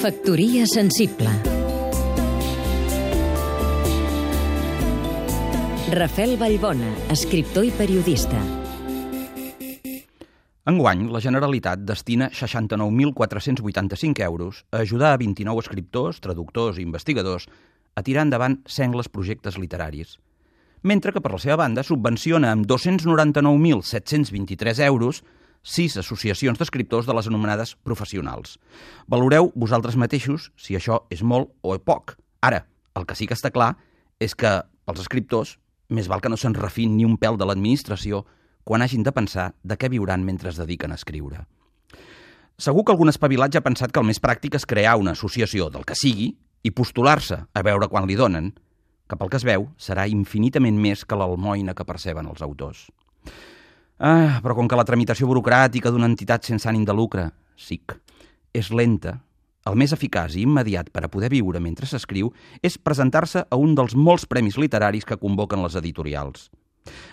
Factoria sensible Rafel Vallbona, escriptor i periodista. Enguany, la Generalitat destina 69.485 euros a ajudar a 29 escriptors, traductors i investigadors a tirar endavant sengles projectes literaris, mentre que, per la seva banda, subvenciona amb 299.723 euros sis associacions d'escriptors de les anomenades professionals. Valoreu vosaltres mateixos si això és molt o poc. Ara, el que sí que està clar és que pels escriptors més val que no se'n refin ni un pèl de l'administració quan hagin de pensar de què viuran mentre es dediquen a escriure. Segur que algun espavilat ja ha pensat que el més pràctic és crear una associació del que sigui i postular-se a veure quan li donen, que pel que es veu serà infinitament més que l'almoina que perceben els autors. Ah, però com que la tramitació burocràtica d'una entitat sense ànim de lucre, SIC, és lenta, el més eficaç i immediat per a poder viure mentre s'escriu és presentar-se a un dels molts premis literaris que convoquen les editorials.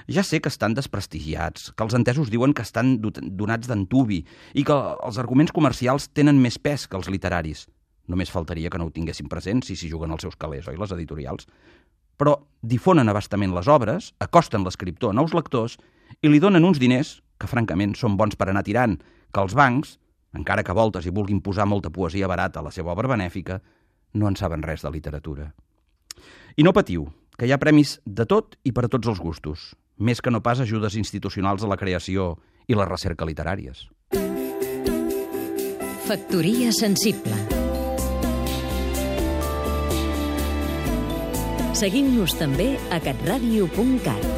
Ja sé que estan desprestigiats, que els entesos diuen que estan donats d'antubi i que els arguments comercials tenen més pes que els literaris. Només faltaria que no ho tinguessin present si s'hi juguen els seus calés, oi, les editorials? Però difonen abastament les obres, acosten l'escriptor a nous lectors i li donen uns diners que, francament, són bons per anar tirant, que els bancs, encara que voltes i vulguin posar molta poesia barata a la seva obra benèfica, no en saben res de literatura. I no patiu, que hi ha premis de tot i per a tots els gustos, més que no pas ajudes institucionals a la creació i la recerca literàries. Factoria sensible Seguim-nos també a catradio.cat